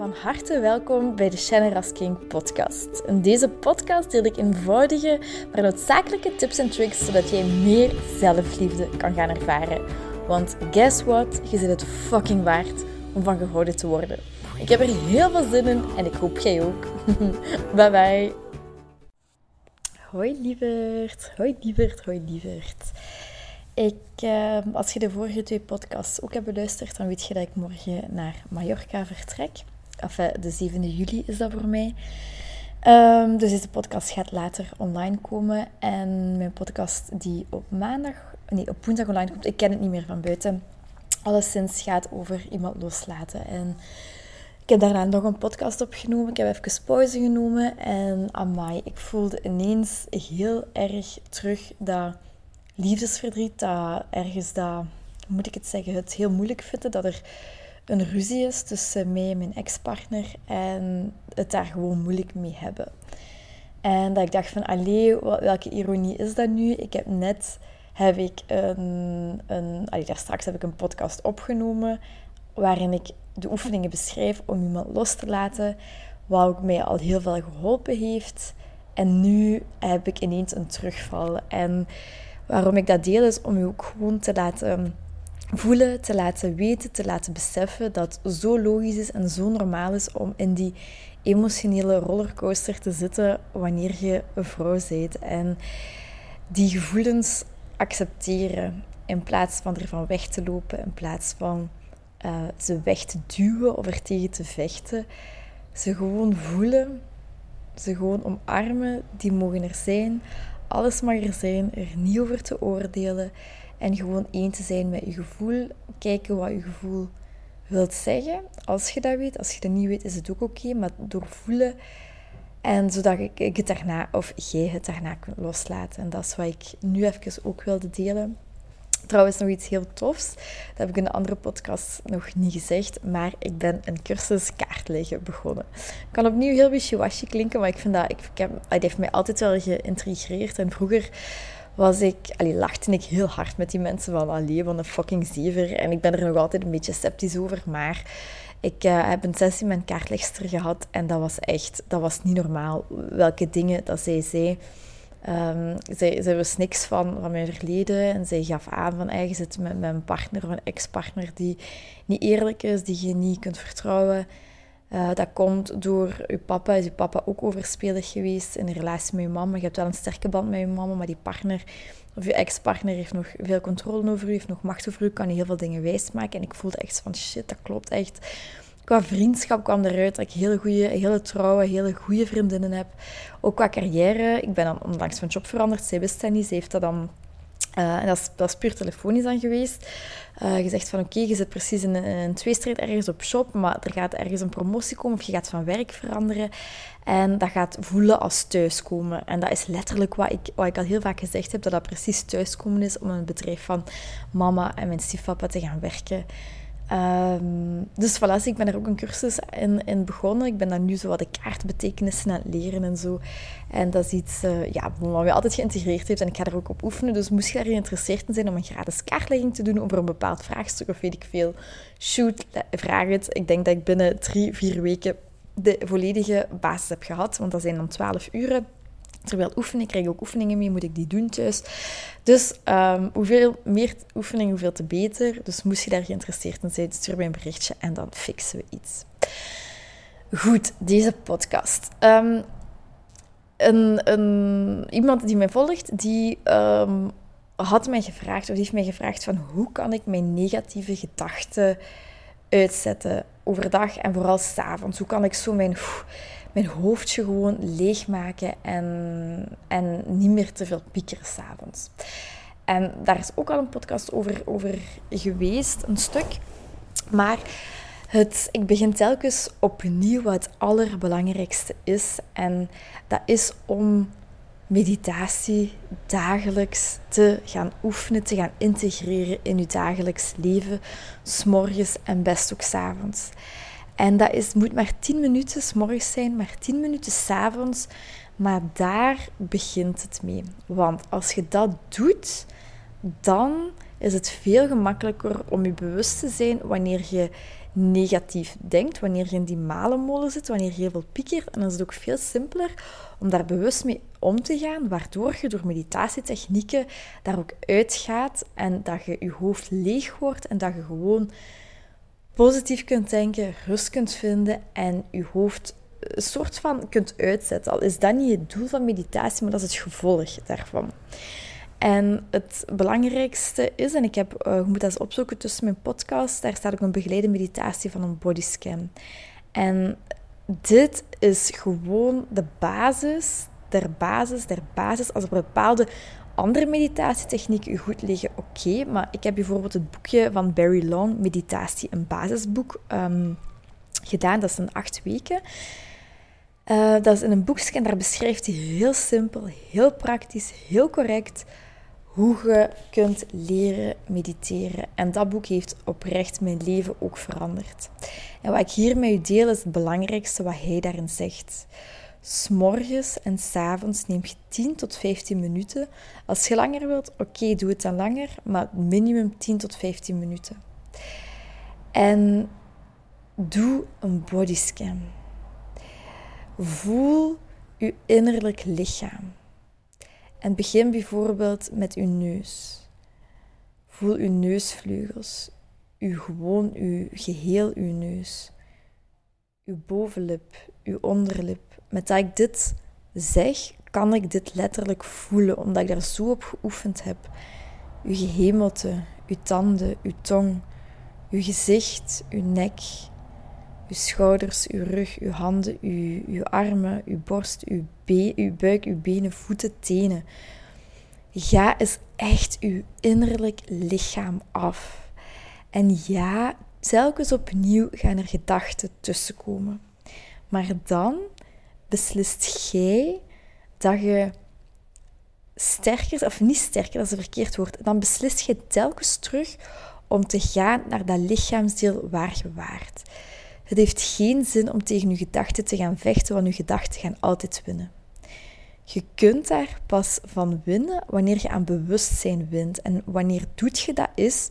Van harte welkom bij de Shannon King podcast. In deze podcast deel ik eenvoudige, maar noodzakelijke tips en tricks zodat jij meer zelfliefde kan gaan ervaren. Want guess what? Je zit het fucking waard om van gehouden te worden. Ik heb er heel veel zin in en ik hoop jij ook. bye bye. Hoi lieverd, hoi lieverd, hoi lieverd. Ik, uh, als je de vorige twee podcasts ook hebt beluisterd, dan weet je dat ik morgen naar Mallorca vertrek. Enfin, de 7 juli is dat voor mij. Um, dus deze podcast gaat later online komen. En mijn podcast die op maandag, nee, op woensdag online komt, ik ken het niet meer van buiten. Alleszins gaat over iemand loslaten. En ik heb daarna nog een podcast opgenomen. Ik heb even pauze genomen. En amai, ik voelde ineens heel erg terug dat liefdesverdriet. Dat ergens dat, hoe moet ik het zeggen, het heel moeilijk vinden dat er een ruzie is tussen mij en mijn ex-partner en het daar gewoon moeilijk mee hebben. En dat ik dacht van, allee, welke ironie is dat nu? Ik heb net, heb ik een, een daar straks heb ik een podcast opgenomen waarin ik de oefeningen beschrijf om iemand los te laten, wat ook mij al heel veel geholpen heeft. En nu heb ik ineens een terugval. En waarom ik dat deel is om u ook gewoon te laten voelen, te laten weten, te laten beseffen dat zo logisch is en zo normaal is om in die emotionele rollercoaster te zitten wanneer je een vrouw bent. En die gevoelens accepteren in plaats van ervan weg te lopen, in plaats van uh, ze weg te duwen of er tegen te vechten. Ze gewoon voelen, ze gewoon omarmen, die mogen er zijn. Alles mag er zijn, er niet over te oordelen. En gewoon één te zijn met je gevoel. Kijken wat je gevoel wilt zeggen. Als je dat weet. Als je dat niet weet, is het ook oké. maar doorvoelen. En zodat ik het daarna, of jij het daarna kunt loslaten. En dat is wat ik nu even ook wilde delen. Trouwens, nog iets heel tofs. Dat heb ik in de andere podcast nog niet gezegd. Maar ik ben een cursus kaartleggen begonnen. Kan opnieuw heel wishy-washy klinken. Maar ik vind dat... Ik, ik heb, het heeft mij altijd wel geïntrigeerd. En vroeger was ik, allee, lachte ik heel hard met die mensen van, allee, van een fucking zever. En ik ben er nog altijd een beetje sceptisch over, maar ik uh, heb een sessie met een kaartlegster gehad en dat was echt, dat was niet normaal. Welke dingen dat zij zei. Um, zij, zij wist niks van, van mijn verleden en zij gaf aan van eigen zit met, een partner of een ex-partner die niet eerlijk is, die je niet kunt vertrouwen. Uh, dat komt door je papa. Is je papa ook overspelig geweest in de relatie met je mama? Je hebt wel een sterke band met je mama, maar die partner of je ex-partner heeft nog veel controle over u, heeft nog macht over u, kan heel veel dingen wijsmaken. En ik voelde echt van shit, dat klopt echt. Qua vriendschap kwam eruit dat ik hele goede, hele trouwe, hele goede vriendinnen heb. Ook qua carrière. Ik ben dan onlangs van job veranderd. Zij wist dat niet. Ze heeft dat dan uh, en dat is, dat puur telefonisch dan geweest. Uh, je zegt van oké, je zit precies in een, een tweestrijd ergens op shop, maar er gaat ergens een promotie komen of je gaat van werk veranderen. En dat gaat voelen als thuiskomen. En dat is letterlijk wat ik, wat ik al heel vaak gezegd heb, dat dat precies thuiskomen is om een bedrijf van mama en mijn stiefpapa te gaan werken. Um, dus voilà, ik ben er ook een cursus in, in, begonnen. Ik ben dan nu zo wat de kaartbetekenissen aan het leren en zo. En dat is iets uh, ja, wat mij altijd geïntegreerd heeft en ik ga er ook op oefenen. Dus moest je daar geïnteresseerd in zijn om een gratis kaartlegging te doen over een bepaald vraagstuk of weet ik veel, shoot, vraag het. Ik denk dat ik binnen drie, vier weken de volledige basis heb gehad, want dat zijn dan twaalf uren. Terwijl oefenen, ik krijg ook oefeningen mee, moet ik die doen thuis. Dus um, hoeveel meer oefening, hoeveel te beter. Dus moest je daar geïnteresseerd in zijn, stuur mij een berichtje en dan fixen we iets. Goed, deze podcast. Um, een, iemand die mij volgt, die um, had mij gevraagd, of heeft mij gevraagd van hoe kan ik mijn negatieve gedachten uitzetten overdag en vooral s'avonds. Hoe kan ik zo mijn mijn hoofdje gewoon leegmaken en, en niet meer te veel piekeren s'avonds. En daar is ook al een podcast over, over geweest, een stuk. Maar het, ik begin telkens opnieuw wat het allerbelangrijkste is. En dat is om meditatie dagelijks te gaan oefenen, te gaan integreren in je dagelijks leven, s'morgens en best ook s'avonds. En dat is, moet maar 10 minuten s morgens zijn, maar 10 minuten s avonds. Maar daar begint het mee. Want als je dat doet, dan is het veel gemakkelijker om je bewust te zijn wanneer je negatief denkt, wanneer je in die malenmolen zit, wanneer je heel veel piekert. En dan is het ook veel simpeler om daar bewust mee om te gaan, waardoor je door meditatietechnieken daar ook uitgaat en dat je je hoofd leeg wordt en dat je gewoon positief kunt denken, rust kunt vinden en je hoofd een soort van kunt uitzetten. Al is dat niet het doel van meditatie, maar dat is het gevolg daarvan. En het belangrijkste is, en ik heb, uh, je moet dat eens opzoeken tussen mijn podcast, daar staat ook een begeleide meditatie van een bodyscan. En dit is gewoon de basis, der basis, der basis. Als er bepaalde andere meditatietechnieken u goed liggen, oké. maar ik heb bijvoorbeeld het boekje van Barry Long, Meditatie, een basisboek, um, gedaan. Dat is een acht weken. Uh, dat is in een boekje en daar beschrijft hij heel simpel, heel praktisch, heel correct hoe je kunt leren mediteren. En dat boek heeft oprecht mijn leven ook veranderd. En wat ik hier met u deel is het belangrijkste wat hij daarin zegt. S'morgens en s'avonds neem je 10 tot 15 minuten. Als je langer wilt, oké, doe het dan langer, maar minimum 10 tot 15 minuten. En doe een bodyscan. Voel je innerlijk lichaam. En begin bijvoorbeeld met uw neus. Voel uw neusvleugels, uw gewoon uw geheel uw neus, uw bovenlip, uw onderlip. Met dat ik dit zeg, kan ik dit letterlijk voelen, omdat ik daar zo op geoefend heb. Uw gehemelte, uw tanden, uw tong, uw gezicht, uw nek, uw schouders, uw rug, uw handen, uw, uw armen, uw borst, uw, be, uw buik, uw benen, voeten, tenen. Ga eens echt uw innerlijk lichaam af. En ja, telkens opnieuw gaan er gedachten tussenkomen. Maar dan beslist jij dat je sterker, of niet sterker, dat is een verkeerd woord, dan beslist je telkens terug om te gaan naar dat lichaamsdeel waar je waart. Het heeft geen zin om tegen je gedachten te gaan vechten, want je gedachten gaan altijd winnen. Je kunt daar pas van winnen wanneer je aan bewustzijn wint. En wanneer doet je dat is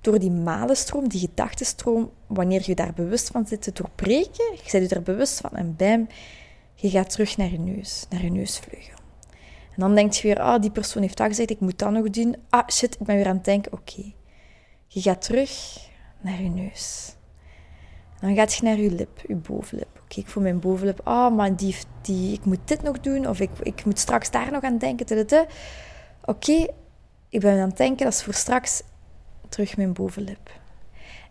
door die malenstroom, die gedachtenstroom, wanneer je daar bewust van zit te doorbreken, je bent je er bewust van en bam, je gaat terug naar je neus, naar je neusvleugel. En dan denk je weer, oh, die persoon heeft dat gezegd, ik moet dat nog doen. Ah, shit, ik ben weer aan het denken, oké. Je gaat terug naar je neus. Dan gaat je naar je lip, je bovenlip. Oké, ik voel mijn bovenlip. Oh, maar die, die, ik moet dit nog doen. Of ik, ik moet straks daar nog aan denken. Oké, ik ben aan het denken. Dat is voor straks terug mijn bovenlip.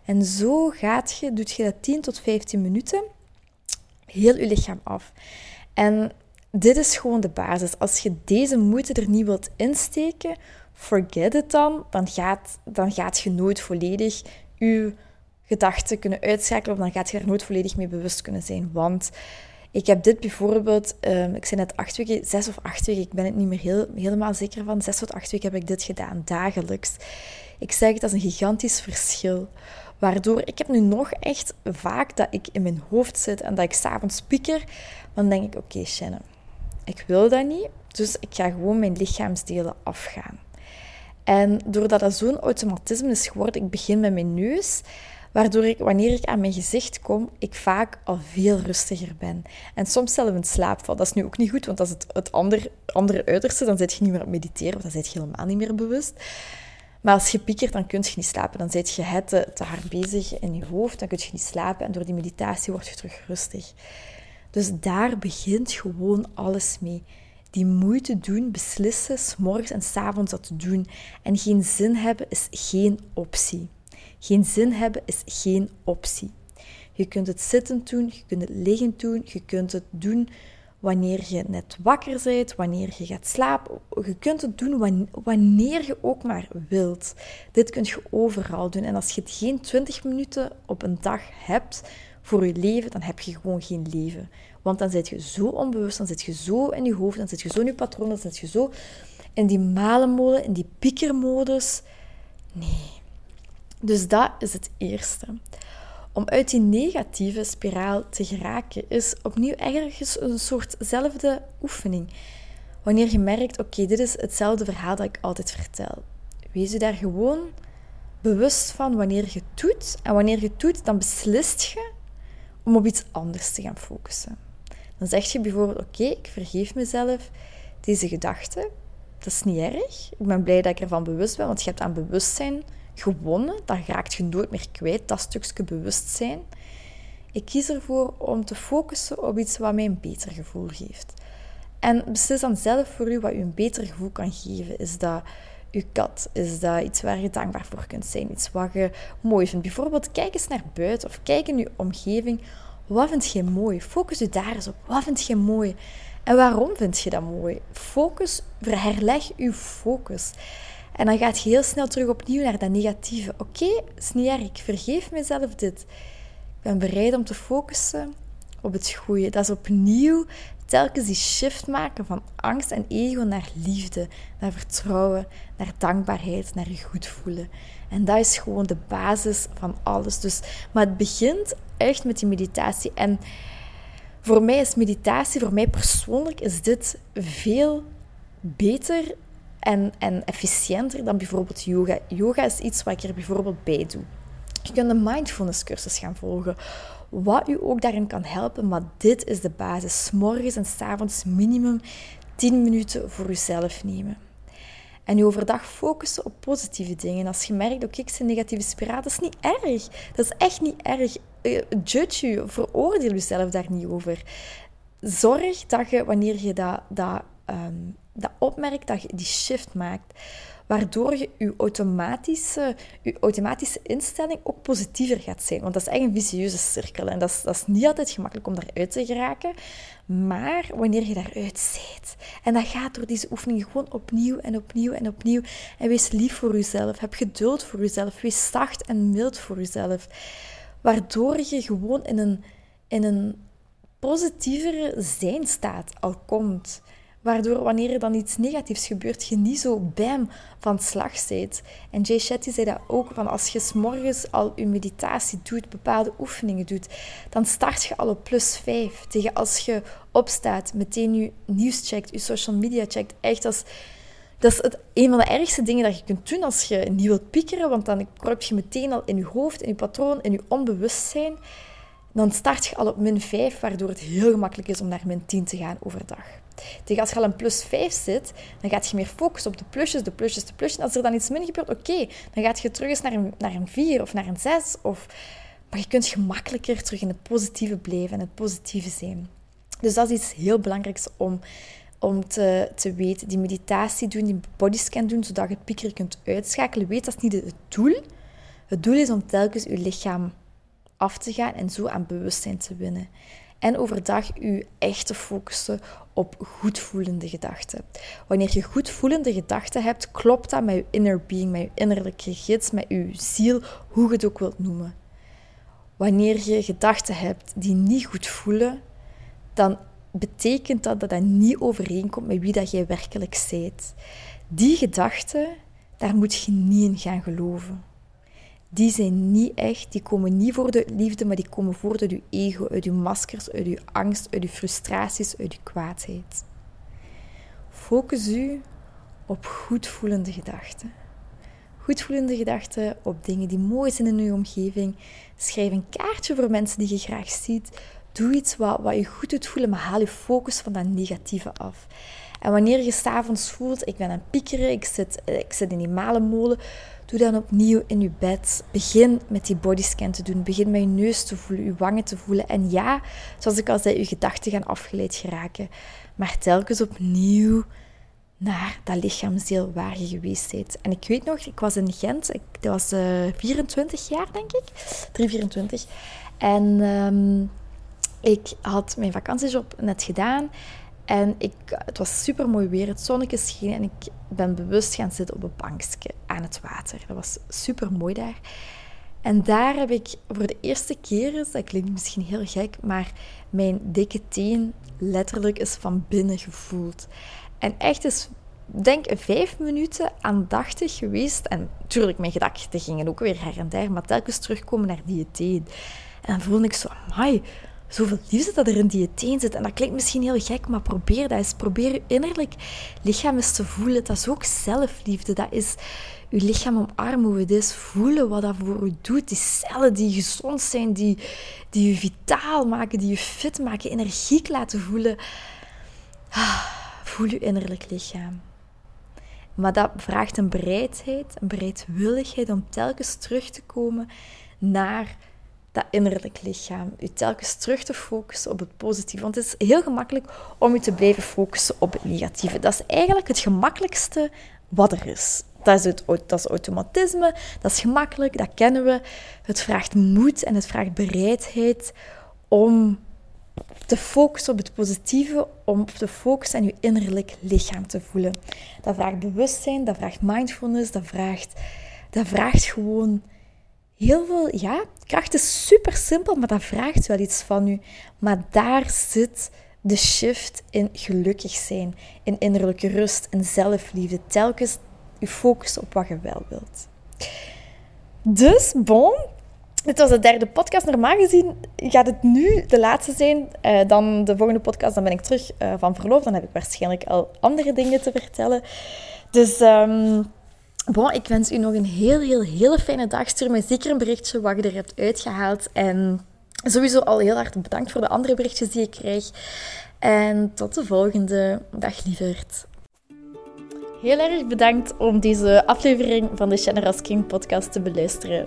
En zo gaat je, doet je dat 10 tot 15 minuten. Heel je lichaam af. En dit is gewoon de basis. Als je deze moeite er niet wilt insteken, forget it dan. Dan gaat, dan gaat je nooit volledig je gedachten kunnen uitschakelen, of dan gaat je er nooit volledig mee bewust kunnen zijn. Want ik heb dit bijvoorbeeld, um, ik zei net acht weken, zes of acht weken, ik ben het niet meer heel, helemaal zeker van, zes tot acht weken heb ik dit gedaan, dagelijks. Ik zeg dat is een gigantisch verschil. Waardoor ik heb nu nog echt vaak dat ik in mijn hoofd zit en dat ik s'avonds pieker, dan denk ik, oké okay, Shannon, ik wil dat niet, dus ik ga gewoon mijn lichaamsdelen afgaan. En doordat dat zo'n automatisme is geworden, ik begin met mijn neus, waardoor ik, wanneer ik aan mijn gezicht kom, ik vaak al veel rustiger ben. En soms zelfs in slaap val. Dat is nu ook niet goed, want dat is het, het andere, andere uiterste. Dan zit je niet meer aan mediteren, of dan zit je helemaal niet meer bewust. Maar als je piekert, dan kun je niet slapen. Dan zit je het te, hard bezig in je hoofd, dan kun je niet slapen. En door die meditatie word je terug rustig. Dus daar begint gewoon alles mee. Die moeite doen, beslissen, s morgens en s avonds dat te doen. En geen zin hebben is geen optie. Geen zin hebben is geen optie. Je kunt het zittend doen, je kunt het liggend doen, je kunt het doen wanneer je net wakker bent, wanneer je gaat slapen. Je kunt het doen wanneer je ook maar wilt. Dit kun je overal doen. En als je het geen 20 minuten op een dag hebt voor je leven, dan heb je gewoon geen leven. Want dan zit je zo onbewust, dan zit je zo in je hoofd, dan zit je zo in je patroon, dan zit je zo in die malenmolen, in die piekermodus. Nee, dus dat is het eerste. Om uit die negatieve spiraal te geraken is opnieuw ergens een soortzelfde oefening. Wanneer je merkt, oké, dit is hetzelfde verhaal dat ik altijd vertel. Wees je daar gewoon bewust van wanneer je het doet. En wanneer je het doet, dan beslist je om op iets anders te gaan focussen. Dan zeg je bijvoorbeeld: Oké, ik vergeef mezelf deze gedachte. Dat is niet erg. Ik ben blij dat ik ervan bewust ben, want je hebt aan bewustzijn gewonnen. Dan raakt je nooit meer kwijt, dat stukje bewustzijn. Ik kies ervoor om te focussen op iets wat mij een beter gevoel geeft. En beslis dan zelf voor u wat u een beter gevoel kan geven. Is dat uw kat? Is dat iets waar je dankbaar voor kunt zijn? Iets wat je mooi vindt? Bijvoorbeeld, kijk eens naar buiten of kijk in uw omgeving. Wat vind je mooi? Focus u daar eens op. Wat vind je mooi? En waarom vind je dat mooi? Focus, herleg uw focus. En dan gaat je heel snel terug opnieuw naar dat negatieve. Oké, okay, is niet erg. Ik vergeef mezelf dit. Ik ben bereid om te focussen op het goede. Dat is opnieuw telkens die shift maken van angst en ego naar liefde, naar vertrouwen, naar dankbaarheid, naar je goed voelen. En dat is gewoon de basis van alles. Dus, maar het begint echt met die meditatie. En voor mij is meditatie, voor mij persoonlijk, is dit veel beter en, en efficiënter dan bijvoorbeeld yoga. Yoga is iets wat ik er bijvoorbeeld bij doe. Je kunt een mindfulness cursus gaan volgen wat u ook daarin kan helpen. Maar dit is de basis. Morgens en s avonds minimum 10 minuten voor uzelf nemen. En u overdag focussen op positieve dingen. Als je merkt, oké, ik zit negatieve spiraal, dat is niet erg. Dat is echt niet erg. Eh, judge u, veroordeel uzelf daar niet over. Zorg dat je, wanneer je dat, dat, um, dat opmerkt, dat je die shift maakt waardoor je je automatische, je automatische instelling ook positiever gaat zijn. Want dat is echt een vicieuze cirkel en dat is, dat is niet altijd gemakkelijk om daaruit te geraken. Maar wanneer je daaruit zit, en dat gaat door deze oefeningen gewoon opnieuw en opnieuw en opnieuw. En wees lief voor jezelf, heb geduld voor jezelf, wees zacht en mild voor jezelf. Waardoor je gewoon in een, in een positievere zijnstaat al komt. Waardoor wanneer er dan iets negatiefs gebeurt, je niet zo bam van slag zit. En Jay Shetty zei dat ook, van als je s'morgens al je meditatie doet, bepaalde oefeningen doet, dan start je al op plus 5. Tegen als je opstaat, meteen je nieuws checkt, je social media checkt. Echt als... Dat is het, een van de ergste dingen dat je kunt doen als je niet wilt piekeren, want dan kruip je meteen al in je hoofd, in je patroon, in je onbewustzijn. Dan start je al op min 5, waardoor het heel gemakkelijk is om naar min 10 te gaan overdag. Tegen als je al een plus 5 zit, dan gaat je meer focussen op de plusjes, de plusjes, de plusjes. En als er dan iets min gebeurt, oké, dan gaat je terug eens naar een, naar een 4 of naar een 6. Of... Maar je kunt gemakkelijker terug in het positieve blijven en het positieve zijn. Dus dat is iets heel belangrijks om, om te, te weten. Die meditatie doen, die bodyscan doen, zodat je het piekeren kunt uitschakelen. Weet, dat is niet het doel. Het doel is om telkens je lichaam af te gaan en zo aan bewustzijn te winnen. En overdag u echt te focussen op goedvoelende gedachten. Wanneer je goedvoelende gedachten hebt, klopt dat met je inner being, met je innerlijke gids, met je ziel, hoe je het ook wilt noemen. Wanneer je gedachten hebt die niet goed voelen, dan betekent dat dat dat niet overeenkomt met wie dat jij werkelijk bent. Die gedachten, daar moet je niet in gaan geloven die zijn niet echt, die komen niet voor de liefde, maar die komen voort uit je ego, uit je maskers, uit je angst, uit je frustraties, uit je kwaadheid. Focus u op goedvoelende gedachten. Goedvoelende gedachten op dingen die mooi zijn in uw omgeving. Schrijf een kaartje voor mensen die je graag ziet. Doe iets wat, wat je goed doet voelen, maar haal je focus van dat negatieve af. En wanneer je s'avonds voelt, ik ben aan het piekeren, ik zit, ik zit in die malenmolen, Doe dan opnieuw in je bed. Begin met die bodyscan te doen. Begin met je neus te voelen, je wangen te voelen. En ja, zoals ik al zei, je gedachten gaan afgeleid geraken. Maar telkens opnieuw naar dat lichaamsdeel waar je geweest bent. En ik weet nog, ik was in Gent. Ik, dat was uh, eh, 24 jaar, denk ik. 3, 24. En um, ik had mijn vakantiejob net gedaan. En ik, het was super mooi weer, het zonnetje scheen en ik ben bewust gaan zitten op een bankje aan het water. Dat was super mooi daar. En daar heb ik voor de eerste keer, dat klinkt misschien heel gek, maar mijn dikke teen letterlijk is van binnen gevoeld. En echt is, denk vijf minuten aandachtig geweest. En natuurlijk, mijn gedachten gingen ook weer her en der, maar telkens terugkomen naar die teen. En dan voelde ik zo, amai, zoveel liefde dat er in die teen zit. En dat klinkt misschien heel gek, maar probeer dat eens. Probeer innerlijk lichaam eens te voelen. Dat is ook zelfliefde. Dat is je lichaam omarmen hoe het is. Voelen wat dat voor je doet. Die cellen die gezond zijn, die, die je vitaal maken, die je fit maken, energiek laten voelen. Ah, voel je innerlijk lichaam. Maar dat vraagt een bereidheid, een bereidwilligheid om telkens terug te komen naar dat innerlijk lichaam. U telkens terug te focussen op het positieve. Want het is heel gemakkelijk om u te blijven focussen op het negatieve. Dat is eigenlijk het gemakkelijkste wat er is. Dat is, het, dat is automatisme, dat is gemakkelijk, dat kennen we. Het vraagt moed en het vraagt bereidheid om te focussen op het positieve, om te focussen aan je innerlijk lichaam te voelen. Dat vraagt bewustzijn, dat vraagt mindfulness, dat vraagt, dat vraagt gewoon heel veel, ja, kracht is super simpel, maar dat vraagt wel iets van u. Maar daar zit de shift in gelukkig zijn, in innerlijke rust, in zelfliefde. Telkens je focus op wat je wel wilt. Dus, bon. Dit was de derde podcast. Normaal gezien gaat het nu de laatste zijn. Uh, dan de volgende podcast, dan ben ik terug uh, van verlof. Dan heb ik waarschijnlijk al andere dingen te vertellen. Dus... Um, Ik wens u nog een heel, heel, hele fijne dag. Stuur mij zeker een berichtje wat je er hebt uitgehaald. En sowieso al heel hard bedankt voor de andere berichtjes die ik krijg. En tot de volgende. Dag lieverd. Heel erg bedankt om deze aflevering van de Generous King podcast te beluisteren.